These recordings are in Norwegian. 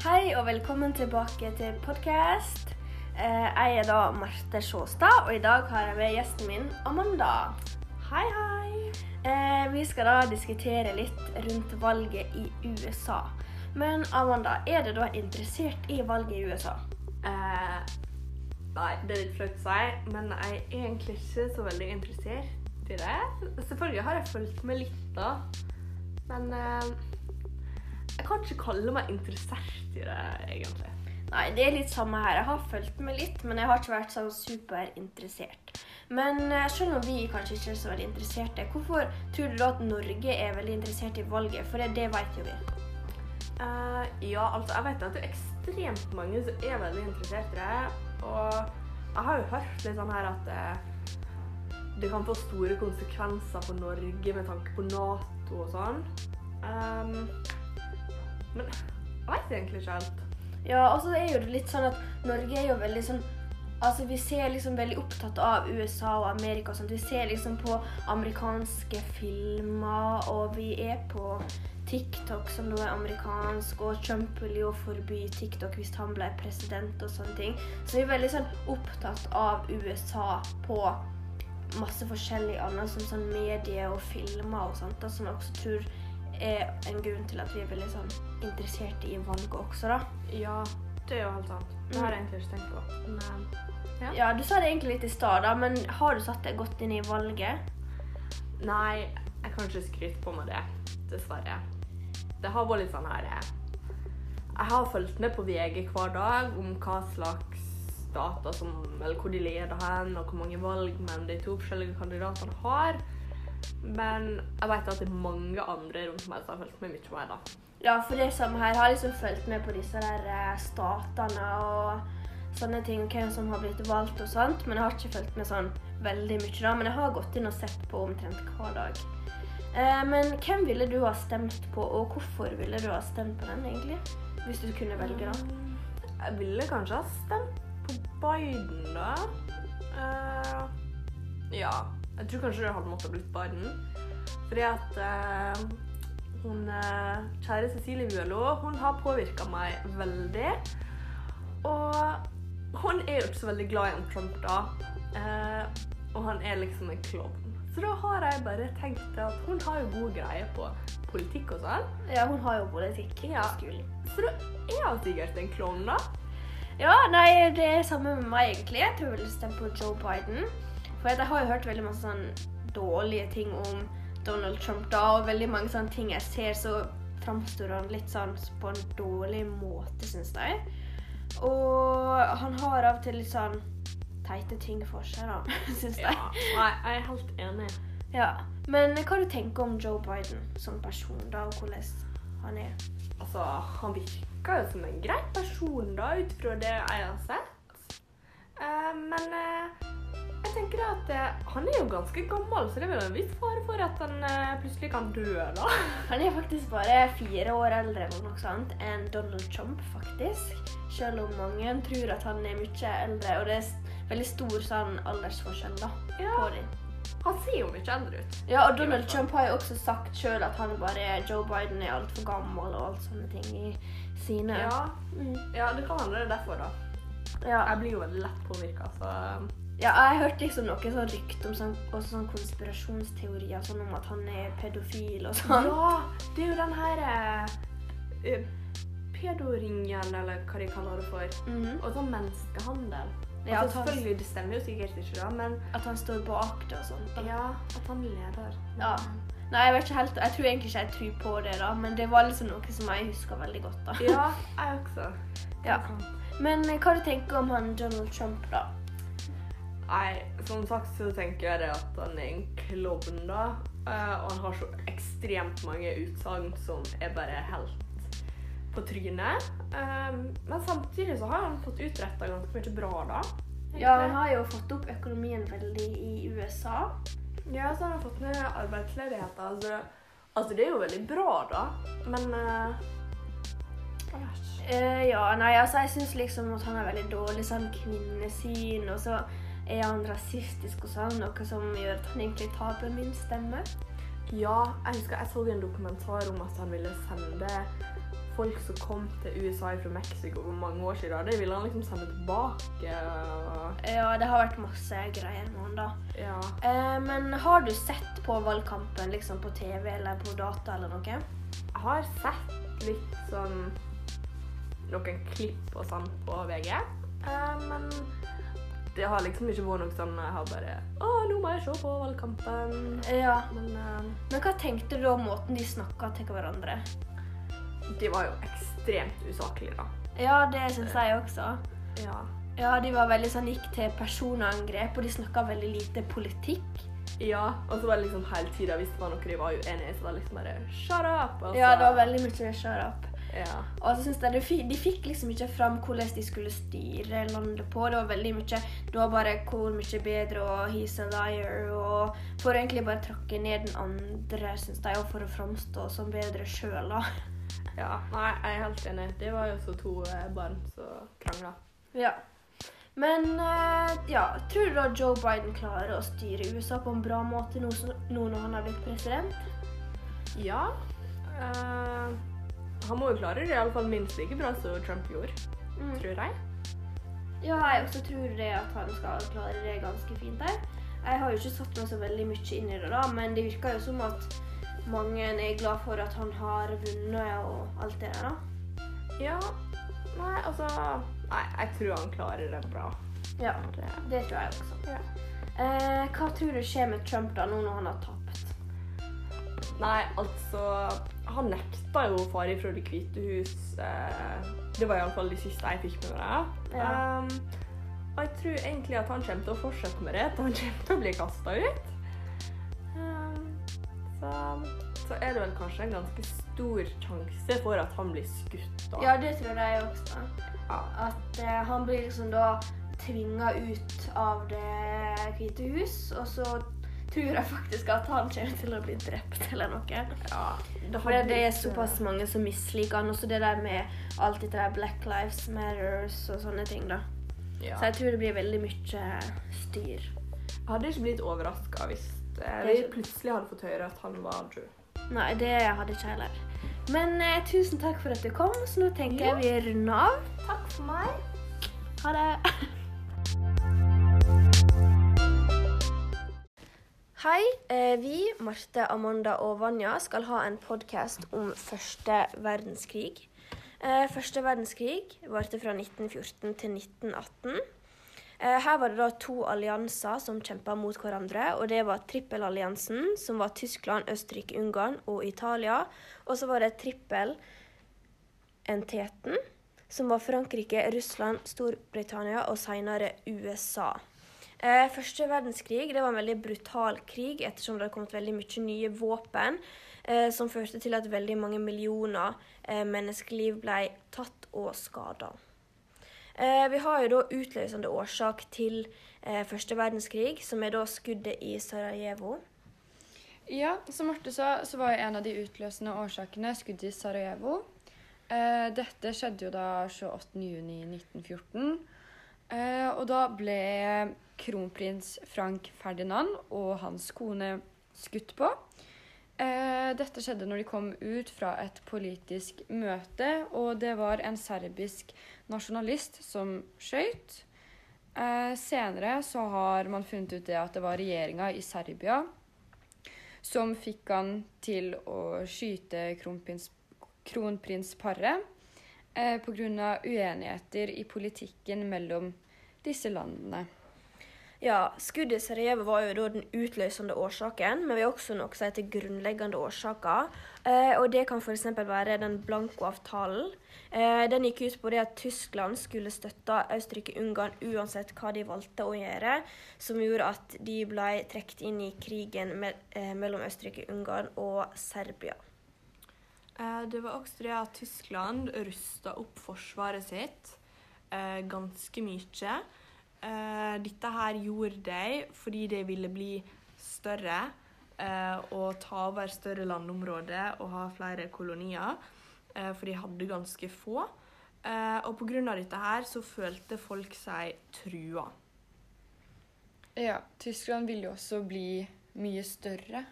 Hei og velkommen tilbake til podkast. Jeg er da Marte Sjåstad, og i dag har jeg med gjesten min Amanda. Hei, hei. Eh, Vi skal da diskutere litt rundt valget i USA. Men Amanda, er du da interessert i valget i USA? Eh, nei, det er litt flaut å si, men jeg er egentlig ikke så veldig interessert i det. Selvfølgelig har jeg fulgt med litt, da. Men eh, kan ikke kalle meg interessert i det, egentlig. Nei, det er litt samme her. Jeg har fulgt med litt, men jeg har ikke vært sånn superinteressert. Men eh, selv om vi kanskje ikke er så veldig interesserte, hvorfor tror du da at Norge er veldig interessert i valget? For det, det vet jo vi. Uh, ja, altså, jeg vet at det er ekstremt mange som er veldig interessert i det. Og jeg har jo hørt litt sånn her at eh, det kan få store konsekvenser for Norge med tanke på Nato og sånn. Um, men jeg vet egentlig ikke helt. Ja, og så er jo det litt sånn at Norge er jo veldig sånn Altså, Vi ser liksom veldig opptatt av USA og Amerika. og. Vi ser liksom på amerikanske filmer, og vi er på TikTok, som nå er amerikansk, og Trump vil jo forby TikTok hvis han ble president og sånne ting. Så vi er veldig sånn opptatt av USA på masse forskjellig annet, som sånn medie og filmer og sånt, da, som jeg også tror er en grunn til at vi er veldig sånn interessert i valget også, da. Ja, det er jo helt sant. Det har jeg egentlig ikke tenkt på. Men ja. Ja, Du sa det egentlig litt i stad, da, men har du satt deg godt inn i valget? Nei, jeg kan ikke skryte på meg det, dessverre. Det har vært litt sånn her eh, Jeg har fulgt med på VG hver dag om hva slags data som Eller hvor de leder hen, og hvor mange valgmenn de to forskjellige kandidatene har. Men jeg vet at det er mange andre rundt meg som har fulgt med mye mer, da. Ja, for det samme her. Har liksom fulgt med på disse der eh, statene og sånne ting, hvem som har blitt valgt og sånt. Men jeg har ikke fulgt med sånn veldig mye, da. Men jeg har gått inn og sett på omtrent hver dag. Eh, men hvem ville du ha stemt på, og hvorfor ville du ha stemt på den, egentlig? Hvis du kunne velge, da. Jeg ville kanskje ha stemt på Biden, da. Uh, ja. Jeg tror kanskje det hadde måttet blitt barn. Fordi at eh, hun eh, kjære Cecilie Bjørlo, hun har påvirka meg veldig. Og hun er jo ikke så veldig glad i en Trump, da. Eh, og han er liksom en klovn. Så da har jeg bare tenkt at hun har jo god greie på politikk og sånn. Ja, hun har jo politikk Ja. på skolen. Så da er han sikkert en klovn, da. Ja, nei, det er samme med meg, egentlig. Jeg tror jeg ville stemt på Joe Biden. For jeg har jo hørt veldig masse sånn dårlige ting om Donald Trump da, og veldig mange sånne ting jeg ser, så framstår han litt sånn på en dårlig måte, syns jeg. Og han har av og til litt sånn teite ting for seg, da, syns jeg. Ja, jeg er helt enig. Ja. Men hva du tenker om Joe Biden som person, da, og hvordan han er? Altså, han virker jo som en grei person, da, ut fra det jeg har sett. Uh, men eh, jeg tenker at eh, han er jo ganske gammel, så det er vel en viss fare for at han eh, plutselig kan dø, da. Han er faktisk bare fire år eldre eller noe sånt enn Donald Trump, faktisk. Selv om mange tror at han er mye eldre, og det er veldig stor sånn aldersforskjell da, Ja. på dem. Han ser jo mye eldre ut. Ja, og Donald. Trump har jo også sagt sjøl at han bare Joe Biden er altfor gammel og alt sånne ting i sine Ja, Mm. ja det kan hende det er derfor, da. ja. Jeg blir jo veldig lett påvirka, så ja, jeg hørte liksom noe sånn rykte om sånn, også sånn konspirasjonsteorier, sånn om at han er pedofil og sånn. Ja, det er jo den her eh, eh, pedoringen, eller hva de kaller det for. Mhm. Og sånn menneskehandel. Ja, altså, selvfølgelig, det stemmer jo sikkert ikke, da, men At han står bak det og sånt. ja, at han er leder. Ja. Nei, jeg vet ikke helt, jeg tror egentlig ikke jeg tror på det, da, men det var liksom noe som jeg husker veldig godt. da. Ja, jeg også. Ja. Men eh, hva du tenker om han Donald Trump, da? Nei, som sagt så tenker jeg det at han er en klovn, da. Eh, og han har så ekstremt mange utsagn som er bare helt på trynet. Eh, men samtidig så har han fått utretta ganske mye bra, da. Ja, Han har jo fått opp økonomien veldig i USA. Ja, så har han fått ned arbeidsledigheten. Altså, altså, det er jo veldig bra, da. Men uh, ja, nei, altså jeg syns liksom at han er veldig dårlig sånn kvinnesyn, og så er han rasistisk og sånn, noe som gjør at han egentlig taper min stemme. Ja, jeg husker jeg så en dokumentar om at han ville sende folk som kom til USA fra Mexico for mange år siden, det ville han liksom sende tilbake. Ja, det har vært masse greier med han da. Ja. Eh, men har du sett på valgkampen liksom på TV eller på data eller noe? Jeg har sett litt sånn noen klipp og sånn på VG, eh, men det har liksom ikke vært noe sånn jeg har bare Å, nå må jeg se på valgkampen. Ja. Men uh, Men hva tenkte du om måten de snakka til hverandre? de var jo ekstremt usaklige, da. Ja, det syns jeg også. Ja. Ja, de var veldig sånn, gikk til personangrep, og de snakka veldig lite politikk. ja. Og så var det liksom hele tida hvis det var noe de var uenige i, så var det liksom bare Shut up! Altså. Ja, det var veldig mye shut up. Ja. Og så synes jeg de, fi- de fikk liksom ikke fram hvordan de skulle styre landet på. Det var veldig mye Det var bare hvor mye bedre og he's a liar og For å egentlig bare trakke ned den andre, syns jeg, og for å framstå som bedre sjøl, da. ja. Nei, jeg er helt enig. Det var jo også to eh, barn som krangla. Ja. Men eh, ja, tror du da Joe Biden klarer å styre USA på en bra måte nå, nå når han har blitt president? Ja. eh, han må jo klare det iallfall minst like bra som Trump gjorde, Mm. tror jeg. Ja, jeg også tror det at han skal klare det ganske fint der. Jeg har jo ikke satt meg så veldig mye inn i det, da, men det virker jo som at mange er glad for at han har vunnet og alt det der, da. Ja. Nei, altså Nei, jeg tror han klarer det bra. Ja, Det, det tror jeg også. Ja. Eh, hva tror du skjer med Trump da, nå når han har tapt? Nei, altså Han nekta jo å fare fra Det hvite hus. Eh, det var iallfall det siste jeg fikk med meg. Ja. Um, og jeg tror egentlig at han kommer til å fortsette med det. til han kommer til å bli kasta ut. Um, så, så er det vel kanskje en ganske stor sjanse for at han blir skutt. da. Ja, det tror jeg også. Ja. At uh, han blir liksom da tvinga ut av Det hvite hus, og så tror jeg faktisk at han kommer til å bli drept eller noe. Ja, det For det, det er såpass mange som misliker han. Også det der med alt dette der Black Lives Matters og sånne ting, da. Ja. Så jeg tror det blir veldig mye styr. Jeg hadde ikke blitt overraska hvis eh, Det vi plutselig hadde fått høre at han var Drew. Nei, det hadde ikke jeg heller. Men eh, tusen takk for at du kom, så nå tenker jeg vi runder av. Takk for meg. Ha det. Hei. Eh, vi, Marte, Amanda og Vanja, skal ha en podkast om første verdenskrig. Eh, første verdenskrig varte fra 1914 til 1918. Eh, her var det da to allianser som kjempa mot hverandre. og Det var trippelalliansen, som var Tyskland, Østerrike, Ungarn og Italia. Og så var det trippelenteten, som var Frankrike, Russland, Storbritannia og senere USA. Eh, første verdenskrig det var en veldig brutal krig, ettersom det hadde kommet veldig mye nye våpen, eh, som førte til at veldig mange millioner eh, menneskeliv ble tatt og skada. Vi har jo da utløsende årsak til første verdenskrig, som er da skuddet i Sarajevo. Ja, som Marte sa, så var en av de utløsende årsakene skuddet i Sarajevo. Dette skjedde jo da 28.6.1914. Og da ble kronprins Frank Ferdinand og hans kone skutt på. Eh, dette skjedde når de kom ut fra et politisk møte, og det var en serbisk nasjonalist som skøyt. Eh, senere så har man funnet ut det at det var regjeringa i Serbia som fikk han til å skyte kronprins, kronprinsparet eh, pga. uenigheter i politikken mellom disse landene. Ja, skuddet i Sarajevo var jo da den utløsende årsaken, men vi har også noe som heter grunnleggende årsaker. Eh, og det kan f.eks. være den blankoavtalen. Eh, den gikk ut på det at Tyskland skulle støtte Østerrike-Ungarn uansett hva de valgte å gjøre, som gjorde at de ble trukket inn i krigen med, eh, mellom Østerrike-Ungarn og Serbia. Eh, Det var også det at Tyskland rusta opp forsvaret sitt eh, ganske mye. Eh, dette her gjorde de fordi de ville bli større eh, og ta over større landområder og ha flere kolonier. Eh, for de hadde ganske få. Eh, og pga. dette her så følte folk seg trua. Ja, Tyskland ville jo også bli mye større.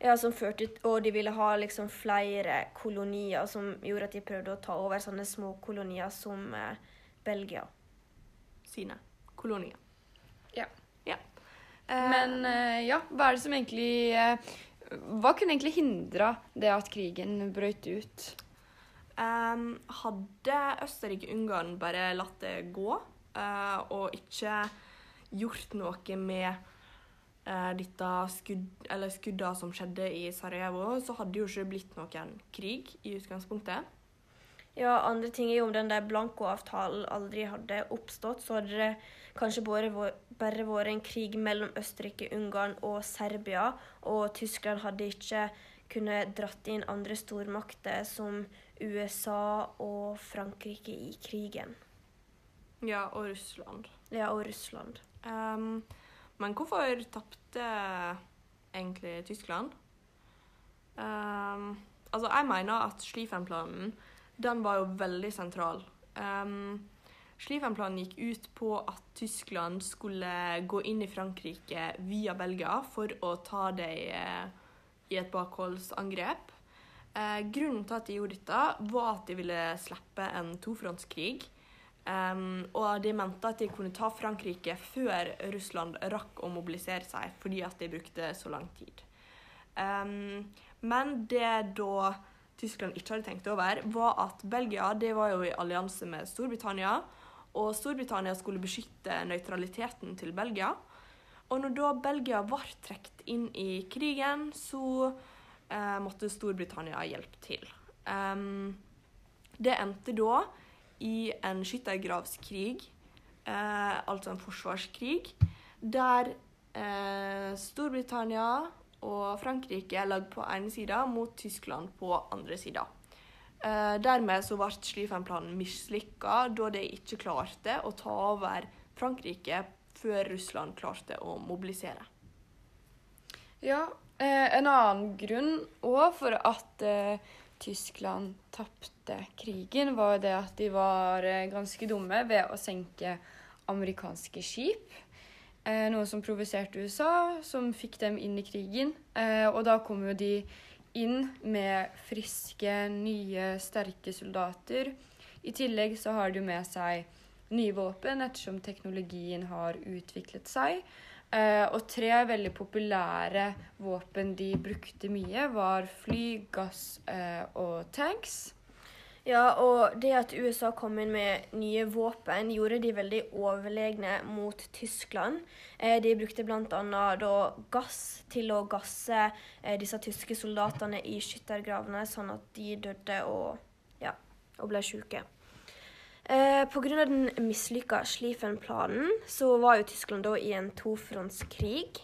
Ja, som førte ut, Og de ville ha liksom flere kolonier, som gjorde at de prøvde å ta over sånne små kolonier som eh, Belgia. Sine kolonier. Ja. ja. Eh, Men eh, ja, hva er det som egentlig eh, Hva kunne egentlig hindra det at krigen brøt ut? Ehm, hadde Østerrike-Ungarn bare latt det gå, eh, og ikke gjort noe med eh, dette skudd, skudda som skjedde i Sarajevo, så hadde jo ikke blitt noen krig i utgangspunktet. Ja, andre ting er jo om den der blankoavtalen aldri hadde oppstått, så hadde det kanskje bare, bare vært en krig mellom Østerrike, Ungarn og Serbia, og Tyskland hadde ikke kunnet dratt inn andre stormakter som USA og Frankrike i krigen. Ja, og Russland. Ja, og Russland. Um, men hvorfor tapte egentlig Tyskland? Um, altså, jeg mener at Schlieffen-planen den var jo veldig sentral. Um, Schlieffen-planen gikk ut på at Tyskland skulle gå inn i Frankrike via Belgia for å ta dem eh, i et bakholdsangrep. Eh, grunnen til at de gjorde dette, var at de ville slippe en tofrontskrig. Um, og de mente at de kunne ta Frankrike før Russland rakk å mobilisere seg, fordi at de brukte så lang tid. Um, men det da Tyskland ikke hadde tenkt over, var at Belgia det var jo i allianse med Storbritannia, og Storbritannia skulle beskytte nøytraliteten til Belgia. Og når da Belgia ble trukket inn i krigen, så eh, måtte Storbritannia hjelpe til. Um, det endte da i en skyttergravskrig, eh, altså en forsvarskrig, der eh, Storbritannia og Frankrike lagde på ene sida mot Tyskland på andre sida. Eh, dermed så ble Schlieffen-planen mislykka, da de ikke klarte å ta over Frankrike før Russland klarte å mobilisere. Ja, eh, en annen grunn òg for at eh, Tyskland tapte krigen, var det at de var ganske dumme ved å senke amerikanske skip. Eh, noe som provoserte USA, som fikk dem inn i krigen. Eh, og da kom jo de inn med friske, nye, sterke soldater. I tillegg så har de jo med seg nye våpen, ettersom teknologien har utviklet seg. Eh, og tre veldig populære våpen de brukte mye, var fly, gass og tanks. Ja, og det at USA kom inn med nye våpen, gjorde de veldig overlegne mot Tyskland. Eh, de brukte bl.a. gass til å gasse eh, disse tyske soldatene i skyttergravene, sånn at de døde og, ja, og ble syke. Eh, Pga. den mislykka Schlieffen-planen så var jo Tyskland da i en tofrontskrig,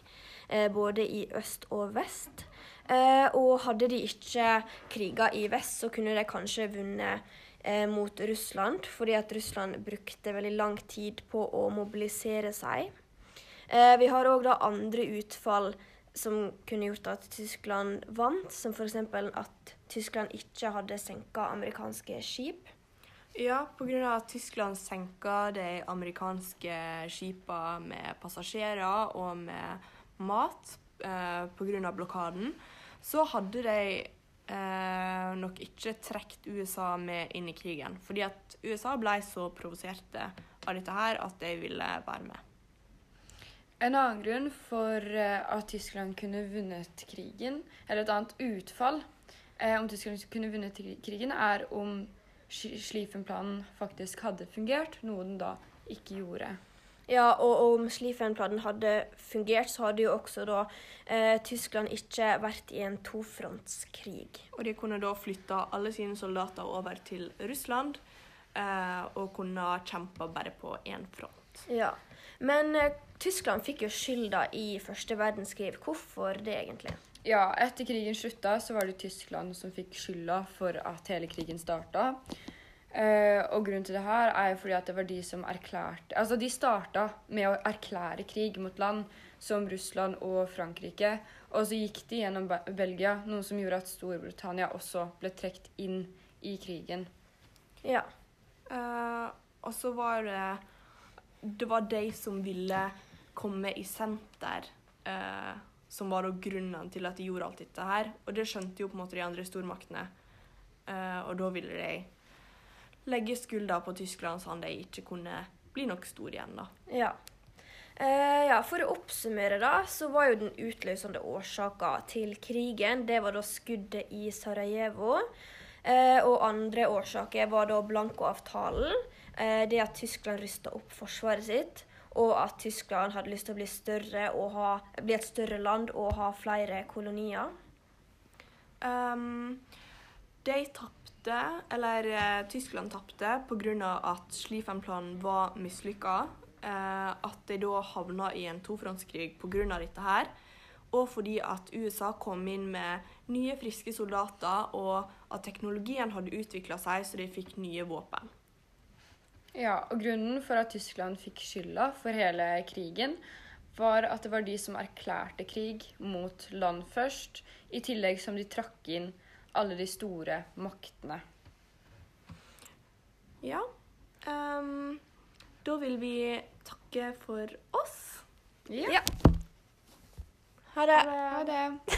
både i øst og vest. Eh, og hadde de ikke kriga i vest, så kunne de kanskje vunnet eh, mot Russland, fordi at Russland brukte veldig lang tid på å mobilisere seg. Eh, vi har òg andre utfall som kunne gjort at Tyskland vant, som f.eks. at Tyskland ikke hadde senka amerikanske skip. Ja, pga. at Tyskland senka de amerikanske skipene med passasjerer og med mat eh, pga. blokaden, så hadde de eh, nok ikke trukket USA med inn i krigen. Fordi at USA ble så provoserte av dette her at de ville være med. En annen grunn for eh, at Tyskland kunne vunnet krigen, eller et annet utfall eh, om Tyskland kunne vunnet krigen, er om Sch- Schlieffen-planen faktisk hadde fungert, noe den da ikke gjorde. Ja, og om Schlieffen-planen hadde fungert, så hadde jo også da eh, Tyskland ikke vært i en tofrontskrig. Og de kunne da flytta alle sine soldater over til Russland eh, og kunne kjempe bare på én front. Ja. Men eh, Tyskland fikk jo skylda i første verdenskrig. Hvorfor det, egentlig? Ja, etter krigen slutta, så var det Tyskland som fikk skylda for at hele krigen starta. Eh, og grunnen til det her er fordi at det var de som erklærte Altså, de starta med å erklære krig mot land som Russland og Frankrike. Og så gikk de gjennom Be- Belgia, noe som gjorde at Storbritannia også ble trukket inn i krigen. Ja. Uh, og så var det Det var de som ville komme i senter, uh, som var grunnen til at de gjorde alt dette her. Og det skjønte jo på en måte de andre stormaktene. Og da ville de legge skuldra på Tyskland, sånn at de ikke kunne bli nok store igjen, da. Ja. Eh, ja, For å oppsummere, da, så var jo den utløsende årsaka til krigen det var da skuddet i Sarajevo. Eh, og andre årsaker var da Blanko-avtalen. Eh, det at Tyskland rysta opp forsvaret sitt. Og at Tyskland hadde lyst til å bli større ha, bli et større land og ha flere kolonier. Um, de tapte, eller eh, Tyskland tapte pga. at Schlieffen-planen var mislykka. Eh, at de da havna i en tofrontskrig pga. dette her. Og fordi at USA kom inn med nye, friske soldater, og at teknologien hadde utvikla seg, så de fikk nye våpen. Ja, og grunnen for at Tyskland fikk skylda for hele krigen, var at det var de som erklærte krig mot land først, i tillegg som de trakk inn alle de store maktene. Ja. Um, da vil vi takke for oss. Ja. Ha det. Ha det.